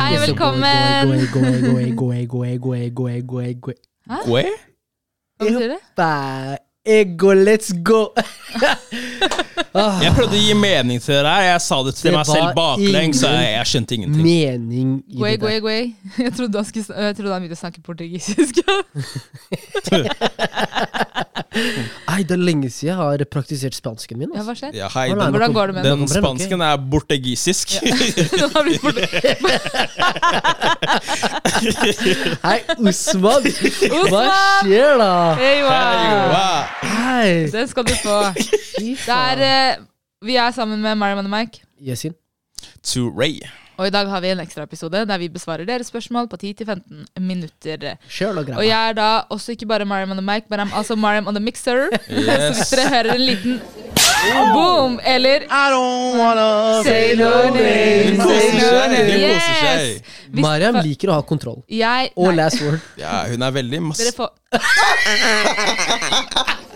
Hei, velkommen. Hæ? Hva betyr det? Ego, let's go! ah, Jeg prøvde å gi mening til det der. Jeg sa det til Det meg selv baklengs, så jeg, jeg skjønte ingenting. mening i Guay, det der. jeg trodde han begynte å snakke portugisisk. Nei, det er lenge siden jeg har praktisert spansken min. Ja, Altså. hva skjer? Ja, hei, Hvordan går det med den den, spansken er bortegisisk. Han har blitt borte... Hei, Osman. Hva skjer da? Hei, Hei, wow. Hei! Den skal du få. Fy Det er, eh, vi er sammen med Mariam og Mike, Yesin. To Ray. Og i dag har vi en ekstraepisode der vi besvarer deres spørsmål på 10-15 minutter. Og, Og jeg er da også ikke bare Mariam on the mic, men I'm also Mariam on the mixer. Så hvis dere hører en liten boom, eller I don't wanna Say no name, Hun koser seg, name. hun koser Yes! Mariam liker å ha kontroll. Jeg Og last word. Ja, hun er veldig masse Dere får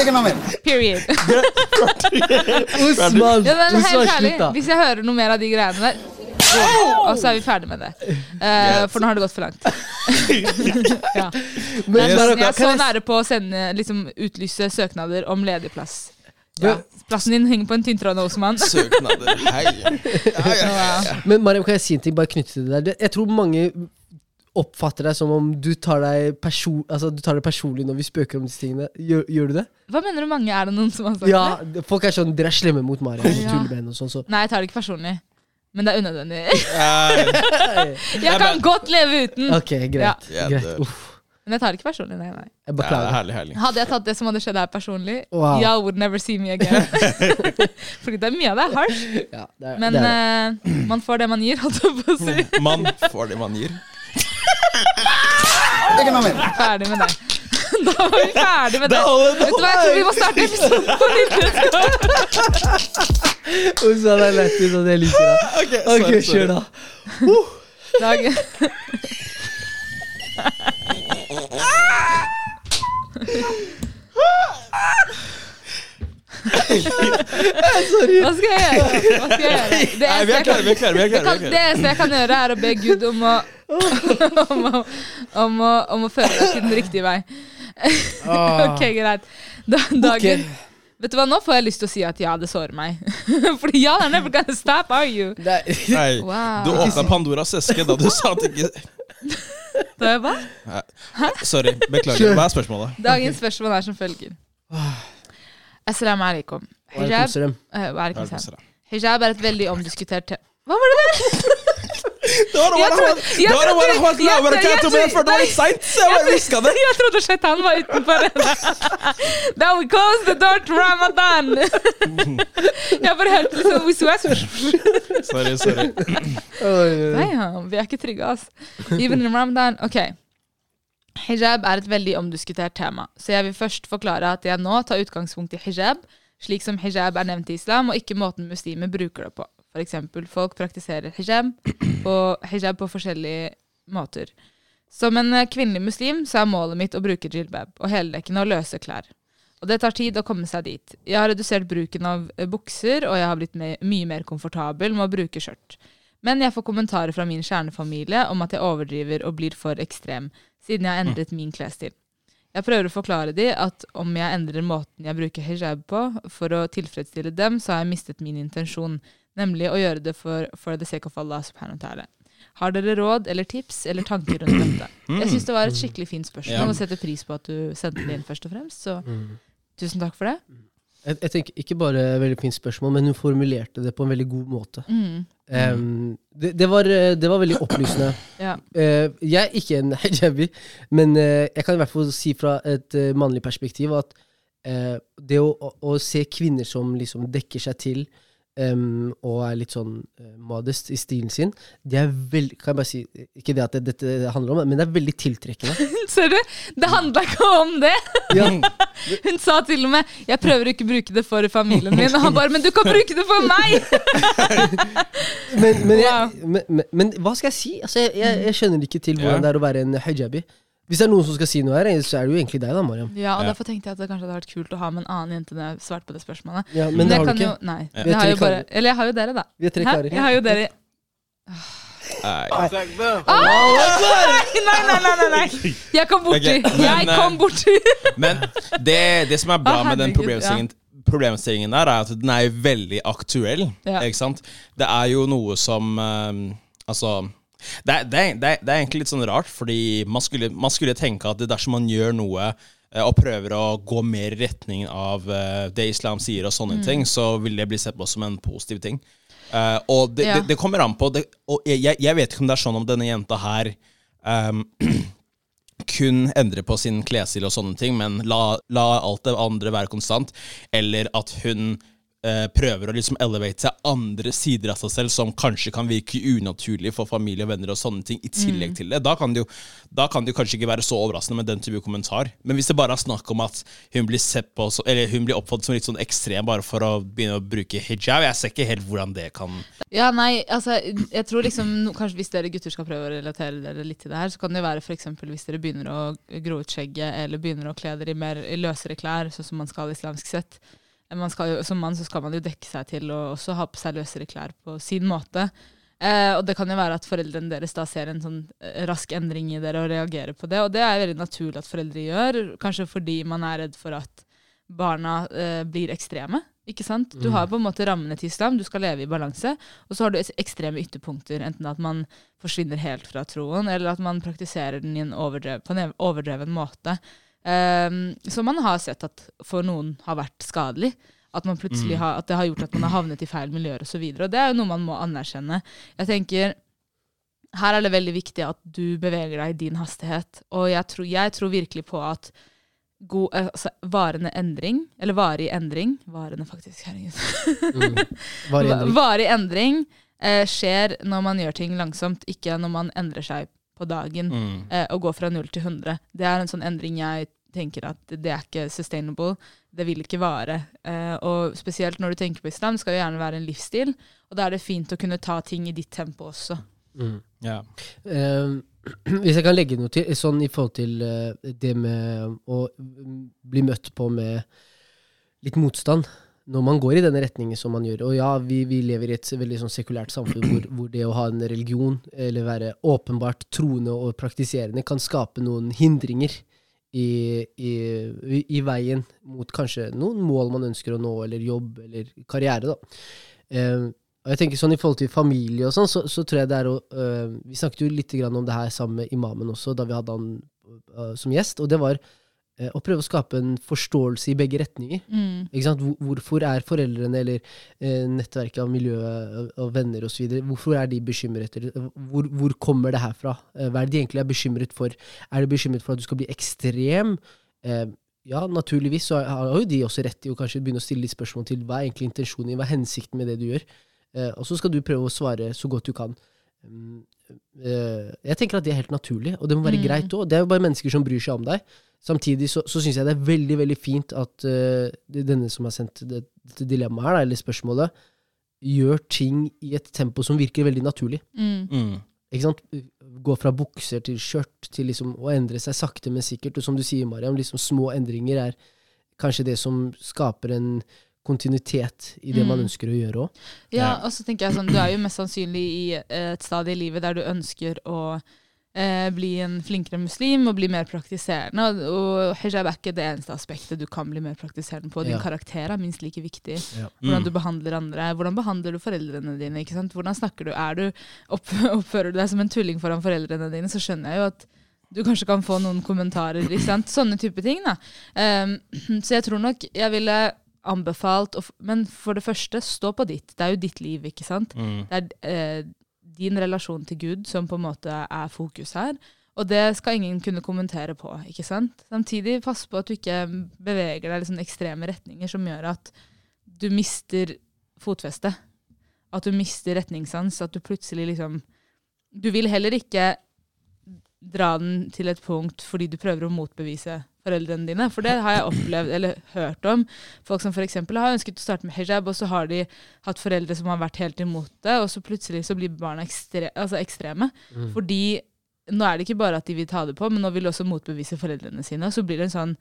Ikke noe mer. Period. Osman, Ja, men Usman, helt ærlig, slutt, da. hvis jeg hører noe mer av de greiene der og så er vi ferdig med det. Eh, for nå har det gått for langt. ja. Men, Jeg, jeg er så kan jeg- nære på å sende, liksom, utlyse søknader om ledig plass. Ja. Plassen din henger på en tynntråd nå, Osman. søknader. Hei. Ja, ja, ja, ja. Men Mariam, kan jeg si en ting? Bare knyttet til det der. Det- Jeg tror mange oppfatter deg som om du tar, deg person, altså, du tar det personlig når vi spøker om disse tingene. Gjør, gjør du det? Hva mener du mange? Er det noen som har sagt Ja, det? Ja, folk er sånn Dere er slemme mot Mariam. Ja. og sånn, så. Nei, jeg tar det ikke personlig. Men det er unødvendig. Eh, Jeg kan godt leve uten. Ok, greit. Ja. Greit. Uff, Men jeg tar det ikke personlig. Nei, nei. jeg beklager. herlig, herlig. Hadde jeg tatt det som hadde skjedd her personlig, Wow. y'all would never see me again. Fordi det er mye av det er harsh. Ja, det er, Men det er. det. eh, man får det man gir, holdt jeg på å si. Man får det man gir. Ikke noe mer. Ferdig med deg. Da var vi ferdig med det. Vet du hva, jeg tror vi må starte episoden på nytt. Usman er lættis, og det liker jeg. Ok, kjør da. Dag. Hva skal jeg gjøre? Hva skal jeg gjøre? Det jeg det, det eneste jeg kan gjøre, er å be Gud om å om å, om å, om å føre deg til den riktige vei. Ah. Ok, greit. Da, dagen Vet du hva, Nå får jeg lyst til å si at ja, det sårer meg. Fordi ja, they're never gonna stop, are you? Det er, Nei, Wow. du åpna Pandoras eske da du sa at ikke Da er jeg hva? Sorry, beklager. Hva er spørsmålet? Dagens spørsmål er som følger. Assalamu alaikum. Hijab, eh. Hijab er et veldig omdiskutert tema Hva var det der? Det var Jeg trodde- jeg det jeg- trodde Shaitan var utenfor. Now we close the door to Ramadan. Jeg bare hørte liksom Sorry, sorry. Nei, vi er ikke trygge, ass. Even in Ramadan. Ok. Hijab er et veldig omdiskutert tema, så jeg vil først forklare at jeg nå tar utgangspunkt i hijab, slik som hijab er nevnt i islam, og ikke måten muslimer bruker det på. For eksempel, folk praktiserer hijab på, hijab på forskjellige måter. Som en eh, kvinnelig muslim så er målet mitt å bruke jilbab og heldekkende og løse klær. Og det tar tid å komme seg dit. Jeg har redusert bruken av eh, bukser, og jeg har blitt mye mer komfortabel med å bruke skjørt. Men jeg får kommentarer fra min kjernefamilie om at jeg overdriver og blir for ekstrem, siden jeg har endret min klesstil. Jeg prøver å forklare de at om jeg endrer måten jeg bruker hijab på for å tilfredsstille dem, så har jeg mistet min intensjon, nemlig å gjøre det for, for the sake of Allah subhanahu wa ta'ala. Har dere råd eller tips eller tanker rundt dette? Jeg syns det var et skikkelig fint spørsmål, Ja. og setter pris på at du sendte det inn først og fremst, så tusen takk for det. Jeg, jeg tenker Ikke bare veldig fint spørsmål, men hun formulerte det på en veldig god måte. Mm. Um, det, det, var, eh, det var veldig opplysende. Ja. Uh, jeg er ikke en hijabi, men uh, jeg kan i hvert fall si fra et uh, mannlig perspektiv at eh, det å, å, å se kvinner som liksom dekker seg til, em, og er litt sånn eh, modest i stilen sin, de er veldig Kan jeg bare si Ikke det at det, dette handler om det, men det er veldig tiltrekkende. Ser du? Det handla ikke om det! Ja, Hun sa til og med 'jeg prøver ikke å bruke det for familien min', og han bare 'men du kan bruke det for meg'! men, men, jeg, Wow. men, men, men hva skal jeg si? Altså, jeg, jeg, jeg skjønner ikke til hvordan Ja. det er å være en hijabi. Hvis det er noen som skal si noe her, så er det jo egentlig deg, da, Mariam. Ja, og Ja. Derfor tenkte jeg at det kanskje hadde vært kult å ha med en annen jente når jeg svarte på det spørsmålet. Ja, men det har du ikke. Jo, nei, Ja. Vi er har tre jo bare, eller jeg har jo dere, da. Vi er tre karer. Jeg har jo dere Nei. Nei, nei, nei, nei, nei! Jeg kom borti! Men, Jeg eh, kom borti! Men det, det som er bra med den problemstillingen, problemstillingen der, er at den er veldig aktuell. Ja. Ikke sant? Det er jo noe som um, Altså det det, det, det er egentlig litt sånn rart, fordi man skulle, man skulle tenke at dersom man gjør noe eh, og prøver å gå mer i retning av eh, det islam sier og sånne Mm. ting, så vil det bli sett på som en positiv ting. Uh, og det, Ja. det, det kommer an på det, Og jeg- jeg vet ikke om det er sånn om denne jenta her um, kun endrer på sin klesstil og sånne ting, men la, la alt det andre være konstant. Eller at hun eh, prøver å liksom elevate seg andre sider av seg selv som kanskje kan virke unaturlig for familie og venner og sånne ting, i tillegg til det. Da kan det jo da kan det jo kanskje ikke være så overraskende med den type kommentar. Men hvis det bare er snakk om at hun blir sett på Eller hun blir oppfattet som litt sånn ekstrem bare for å begynne å bruke hijab, jeg ser ikke helt hvordan det kan Ja, nei, altså, jeg tror liksom no, Kanskje hvis dere gutter skal prøve å relatere dere litt til det her, så kan det jo være eksempel hvis dere begynner å gro ut skjegget, eller begynner å kle dere i mer i løsere klær, sånn som man skal islamsk sett. Man skal jo, som mann så skal man jo dekke seg til å også ha på seg løsere klær på sin måte. Eh, og det kan jo være at foreldrene deres da ser en sånn eh, rask endring i dere og reagerer på det. Og det er veldig naturlig at foreldre gjør, kanskje fordi man er redd for at barna eh, blir ekstreme. Ikke sant? Du har på en måte rammene til islam, du skal leve i balanse. Og så har du ekstreme ytterpunkter, enten at man forsvinner helt fra troen, eller at man praktiserer den i en overdrev, på en overdreven måte. Um, så man har sett at for noen har vært skadelig. At, man plutselig har, at det har gjort at man har havnet i feil miljøer osv. Og, så og det er jo noe man må anerkjenne. Jeg tenker, Her er det veldig viktig at du beveger deg i din hastighet. Og jeg tror, jeg tror virkelig på at god, eh, altså, varende endring, eller varig endring Varende, faktisk. Herregud. Mm. Varig endring. Varig endring eh, skjer når man gjør ting langsomt, ikke når man endrer seg på dagen mm. eh, og går fra 0 til 100. Det er en sånn endring jeg tenker at det er ikke sustainable. Det vil ikke vare. Eh, og spesielt når du tenker på islam, skal jo gjerne være en livsstil. Og da er det fint å kunne ta ting i ditt tempo også. Mm. Ja. Eh, hvis jeg kan legge noe til, sånn i forhold til eh, det med å bli møtt på med litt motstand når man går i denne retningen som man gjør. Og ja, vi, vi lever i et veldig sånn sekulært samfunn hvor, hvor det å ha en religion, eller være åpenbart troende og praktiserende, kan skape noen hindringer i, i, veien mot kanskje noen mål man ønsker å nå, eller jobb, eller karriere. da. Eh, og jeg tenker sånn I forhold til familie og sånn, så, så tror jeg det er å øh, Vi snakket jo litt grann om det her sammen med imamen også, da vi hadde han uh, som gjest. Og det var å prøve å skape en forståelse i begge retninger. Sant? Hvorfor er foreldrene eller øh, nettverket av miljø og, og venner osv. Hvorfor er de bekymret? Hvor, hvor kommer det her fra? Eh, Hva er det de egentlig er bekymret for? Er de bekymret for at du skal bli ekstrem? Eh, ja, naturligvis så har jo de også rett i å kanskje begynne å stille litt spørsmål til hva er egentlig intensjonen i, hva er hensikten med det du gjør? Eh, og så skal du prøve å svare så godt du kan. Mm, eh, jeg tenker at det er helt naturlig, og det må være Mm. greit òg. Det er jo bare mennesker som bryr seg om deg. Samtidig så, så syns jeg det er veldig veldig fint at uh, denne som har sendt det, dette dilemmaet her, eller spørsmålet, gjør ting i et tempo som virker veldig naturlig. Mm. Mm. Ikke sant? Gå fra bukser til skjørt til liksom å endre seg sakte, men sikkert. Og som du sier, Mariam, liksom små endringer er kanskje det som skaper en kontinuitet i det man Mm. ønsker å gjøre òg. Ja, og så tenker jeg sånn, Du er jo mest sannsynlig i et stadie i livet der du ønsker å eh, bli en flinkere muslim og bli mer praktiserende. Og, og hijab er ikke det eneste aspektet du kan bli mer praktiserende på. Din Ja. karakter er minst like viktig. Ja. Hvordan Mm. du behandler andre. Hvordan behandler du foreldrene dine? ikke sant? Hvordan snakker du? Er du opp, Oppfører du deg som en tulling foran foreldrene dine, så skjønner jeg jo at du kanskje kan få noen kommentarer. ikke sant? Sånne type ting. da. Um, så jeg tror nok jeg ville anbefalt Men for det første, stå på ditt. Det er jo ditt liv, ikke sant? Mm. Det er eh, din relasjon til Gud som på en måte er fokus her. Og det skal ingen kunne kommentere på. ikke sant? Samtidig pass på at du ikke beveger deg i liksom ekstreme retninger som gjør at du mister fotfestet. At du mister retningssans. At du plutselig liksom Du vil heller ikke dra den til et punkt fordi du prøver å motbevise foreldrene dine. For det har jeg opplevd, eller hørt om. Folk som f.eks. har ønsket å starte med hijab, og så har de hatt foreldre som har vært helt imot det, og så plutselig så blir barna ekstre, altså ekstreme. Mm. Fordi nå er det ikke bare at de vil ta det på, men nå vil de også motbevise foreldrene sine. Og så blir det en sånn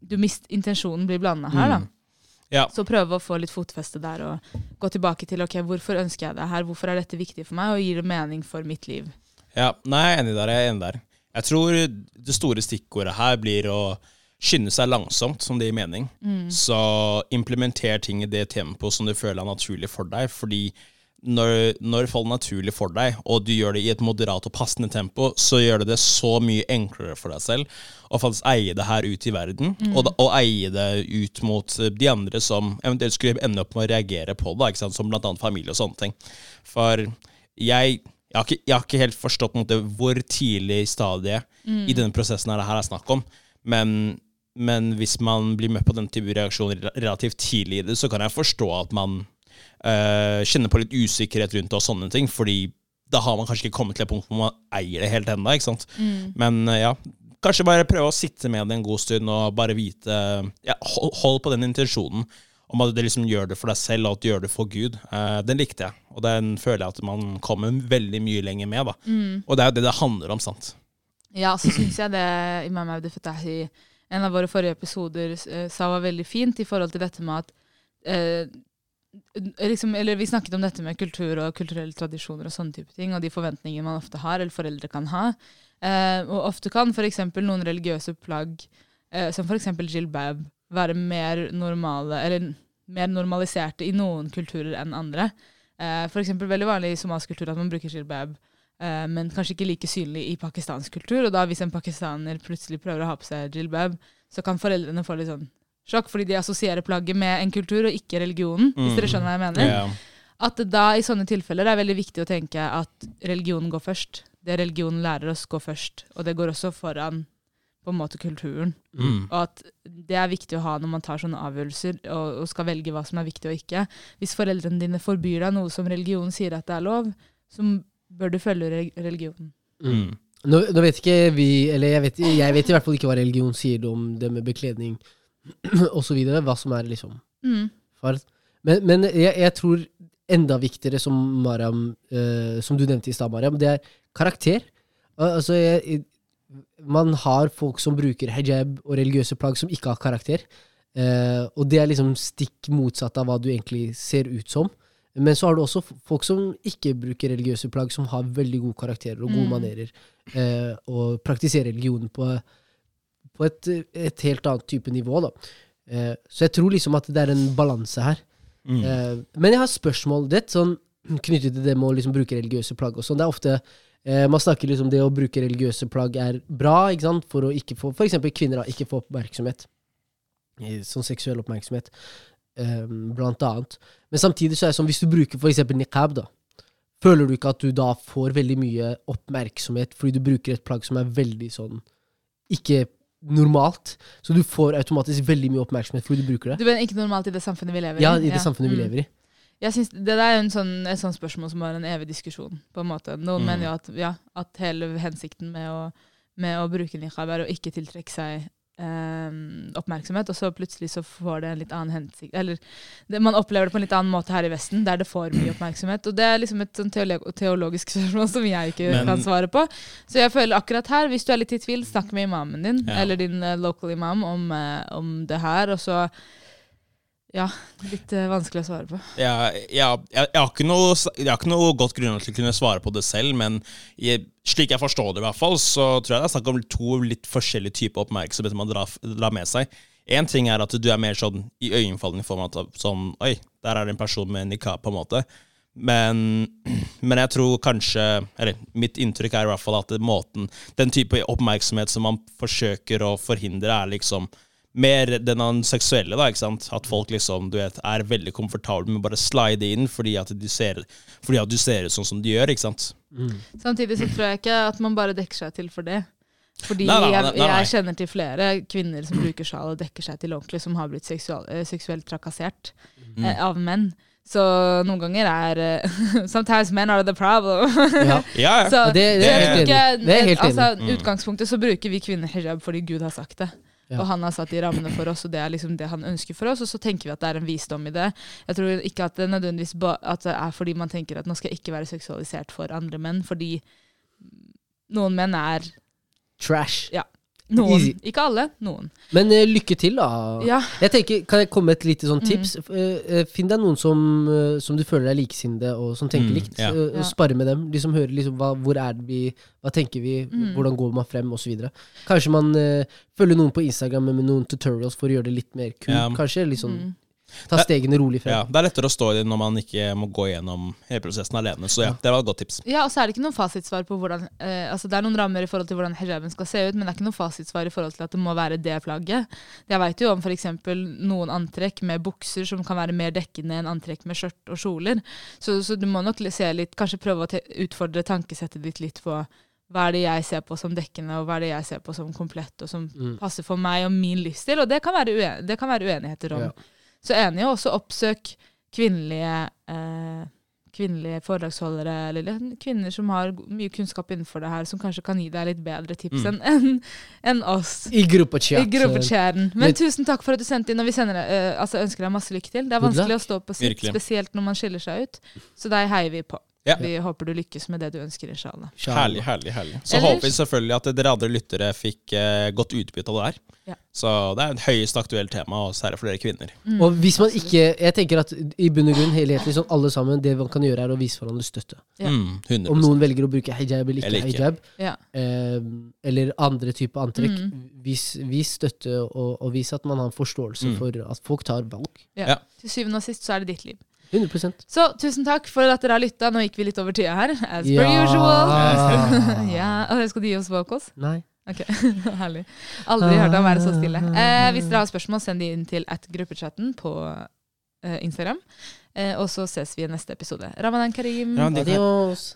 du mist, Intensjonen blir blanda her, da. Mm. Ja. Så prøve å få litt fotfeste der og gå tilbake til ok, hvorfor ønsker jeg det her, hvorfor er dette viktig for meg, og gir det mening for mitt liv. Ja, nei, jeg er enig der. Jeg er enig der. Jeg tror det store stikkordet her blir å skynde seg langsomt, som det gir mening. Så implementer ting i det tempoet som du føler er naturlig for deg. Fordi når, når det faller naturlig for deg, og du gjør det i et moderat og passende tempo, så gjør det det så mye enklere for deg selv å faktisk eie det her ut i verden, og, da, og eie det ut mot de andre som eventuelt skulle ende opp med å reagere på det, som annet familie og sånne ting. For jeg, jeg, har, ikke, jeg har ikke helt forstått måte, hvor tidlig stadie i denne prosessen er det her er snakk om, men, men hvis man blir møtt på den type reaksjoner relativt tidlig i det, så kan jeg forstå at man øh, kjenner på litt usikkerhet rundt det og sånne ting, fordi da har man kanskje ikke kommet til et punkt hvor man eier det helt ennå. Mm. Men eh, ja, kanskje bare prøve å sitte med det en god stund og bare vite ja, hold, hold på den intensjonen om at du liksom gjør det for deg selv, og at du gjør det for Gud. Eh, den likte jeg, og den føler jeg at man kommer veldig mye lenger med. da. Og det er jo det det handler om, sant? Ja, så syns jeg det Imam Audi Fetahi, en av våre forrige episoder, eh, sa var veldig fint i forhold til dette med at eh, liksom, Eller vi snakket om dette med kultur og kulturelle tradisjoner og sånne type ting, og de forventningene man ofte har, eller foreldre kan ha. Eh, og ofte kan f.eks. noen religiøse plagg, eh, som f.eks. jilbab, være mer normale, eller mer normaliserte i noen kulturer enn andre. Eh, eksempel veldig vanlig i somalisk kultur at man bruker jilbab, eh, men kanskje ikke like synlig i pakistansk kultur. Og da hvis en pakistaner plutselig prøver å ha på seg jilbab, så kan foreldrene få litt sånn sjokk, fordi de assosierer plagget med en kultur og ikke religionen. hvis dere skjønner hva jeg mener. Yeah. At da i sånne tilfeller er veldig viktig å tenke at religionen går først. Det religionen lærer oss, går først. Og det går også foran på en måte kulturen. Mm. Og at det er viktig å ha når man tar sånne avgjørelser og, og skal velge hva som er viktig og ikke. Hvis foreldrene dine forbyr deg noe som religionen sier at det er lov, så bør du følge re- religionen. Mm. Nå, nå vet ikke vi, eller jeg vet, jeg vet i hvert fall ikke hva religion sier om det med bekledning osv. Hva som er liksom Mm. far. Men, men jeg, jeg tror enda viktigere, som, Mariam, uh, som du nevnte i stad, Mariam, det er karakter. Al- Altså, jeg- man har folk som bruker hijab og religiøse plagg som ikke har karakter. Eh, og det er liksom stikk motsatt av hva du egentlig ser ut som. Men så har du også folk som ikke bruker religiøse plagg, som har veldig gode karakterer og gode Mm. manerer, eh, og praktiserer religionen på, på et, et helt annet type nivå. Da. Eh, så jeg tror liksom at det er en balanse her. Mm. Eh, men jeg har spørsmål det, sånn, knyttet til det med å liksom bruke religiøse plagg. og sånn. Det er ofte eh, Man snakker liksom det å bruke religiøse plagg er bra ikke sant? for å ikke få eksempel kvinner da, ikke få oppmerksomhet. Eh, Sånn seksuell oppmerksomhet, eh, blant annet. Men samtidig så er det sånn, hvis du bruker eksempel niqab, da, føler du ikke at du da får veldig mye oppmerksomhet fordi du bruker et plagg som er veldig sånn ikke normalt? Så du får automatisk veldig mye oppmerksomhet fordi du bruker det? Du mener ikke normalt i det samfunnet vi lever i? Ja, i det samfunnet vi Mm. lever i. Jeg synes Det der er en sånn, et sånt spørsmål som har en evig diskusjon. på en måte. Noen Mm. mener jo at, ja, at hele hensikten med å, med å bruke niqab er å ikke tiltrekke seg eh, oppmerksomhet, og så plutselig så får det en litt annen hensikt. Eller det, man opplever det på en litt annen måte her i Vesten, der det får mye oppmerksomhet. Og det er liksom et sånn teolo teologisk spørsmål som jeg ikke Men- kan svare på. Så jeg føler akkurat her, hvis du er litt i tvil, snakk med imamen din, Ja. eller din uh, local imam, om, uh, om det her. Og så Ja, litt eh, vanskelig å svare på. Ja, ja, jeg, jeg, har noe, jeg har ikke noe godt grunnlag til å kunne svare på det selv, men jeg, slik jeg forstår det, i hvert fall, så tror jeg det er snakk om to litt forskjellige typer oppmerksomhet man drar, drar med seg. Én ting er at du er mer sånn i øyenfallende form av sånn Oi, der er det en person med nikab, på en måte. Men, men jeg tror kanskje Eller mitt inntrykk er i hvert fall at måten Den type oppmerksomhet som man forsøker å forhindre, er liksom mer den seksuelle, da, ikke sant? At folk liksom, du vet, er veldig komfortable med å bare slide inn fordi at du ser, fordi at du ser ut sånn som de gjør, ikke sant? Samtidig så tror jeg ikke at man bare dekker seg til for det. Fordi Nei, nei, nei, nei, nei. jeg kjenner til flere kvinner som bruker sjal og dekker seg til ordentlig, som har blitt seksual, eh, seksuelt trakassert Mm. eh, av menn. Så noen ganger er eh, Sometimes men are the problem. Ja. Ja, ja. så, det- det er helt enig altså, Mm. utgangspunktet så bruker vi kvinner hijab fordi Gud har sagt det. Ja. Og han har satt de rammene for oss, og det er liksom det han ønsker for oss. Og så tenker vi at det er en visdom i det. Jeg tror ikke at det nødvendigvis at det er fordi man tenker at nå skal jeg ikke være seksualisert for andre menn, fordi noen menn er Trash. Noen. Easy. Ikke alle, noen. Men uh, lykke til, da. Ja. Jeg tenker, Kan jeg komme med et lite sånn Mm. tips? Mm. Uh, finn deg noen som, uh, som du føler er likesinnede, og som tenker Mm, likt. ja. og Spare med dem. De som hører liksom, hva, hvor er det vi Hva tenker vi? Mm. Hvordan går man frem? Videre. Kanskje man følger noen på Instagram med noen tutorials for å gjøre det litt mer kult. Ja. Kanskje litt Mm. Ta stegene rolig ja. frem. Det er lettere å stå i det når man ikke må gå gjennom hele prosessen alene. Så ja, det var et godt tips. Ja, og så er det ikke noen fasitsvar på hvordan eh, Altså Det er noen rammer i forhold til hvordan hijaben skal se ut, men det er ikke noen fasitsvar i forhold til at det må være det plagget. Jeg veit jo om f.eks. noen antrekk med bukser som kan være mer dekkende enn antrekk med skjørt og kjoler. Så, så du må nok se litt, kanskje prøve å te utfordre tankesettet ditt litt på hva er det jeg ser på som dekkende, og hva er det jeg ser på som komplett, og som Mm. passer for meg og min livsstil. Og det kan være, uen det kan være uenigheter om. Ja. Så enig, og også oppsøk kvinnelige, eh, kvinnelige foredragsholdere, eller kvinner som har mye kunnskap innenfor det her, som kanskje kan gi deg litt bedre tips Mm. enn enn oss. I gruppechat. Gruppechatten. Men Men- tusen takk for at du sendte inn, og vi sender, eh, altså ønsker deg masse lykke til. Det er vanskelig å stå på sitt, spesielt når man skiller seg ut. Så deg heier vi på. Ja. Vi håper du lykkes med det du ønsker, inshallah. Herlig, herlig, herlig. Så Ellers- håper vi selvfølgelig at dere andre lyttere fikk eh, godt utbytte av det her. Ja. Så det er et høyest aktuelt tema, og særlig for dere kvinner. Mm. Og hvis man ikke Jeg tenker at i bunn og grunn helhetlig sånn alle sammen, det man kan gjøre, er å vise hverandre støtte. Ja. Mm, 100 Om noen velger å bruke hijab eller ikke, Eller ikke. hijab, Ja. eh, eller andre typer antrekk, Mm. vis, vis støtte og, og vis at man har forståelse Mm. for at folk tar valg. Ja. Ja. Til syvende og sist så er det ditt liv. 100% Så tusen takk for at dere har lytta. Nå gikk vi litt over tida her, as per usual. ja, Skal du gi oss vocals? Nei. Ok, Herlig. Aldri hørt ham være så stille. Eh, hvis dere har spørsmål, send de inn til at gruppechatten på eh, Instagram. Eh, og så ses vi i neste episode. Ramadan karim. Ja, Adios.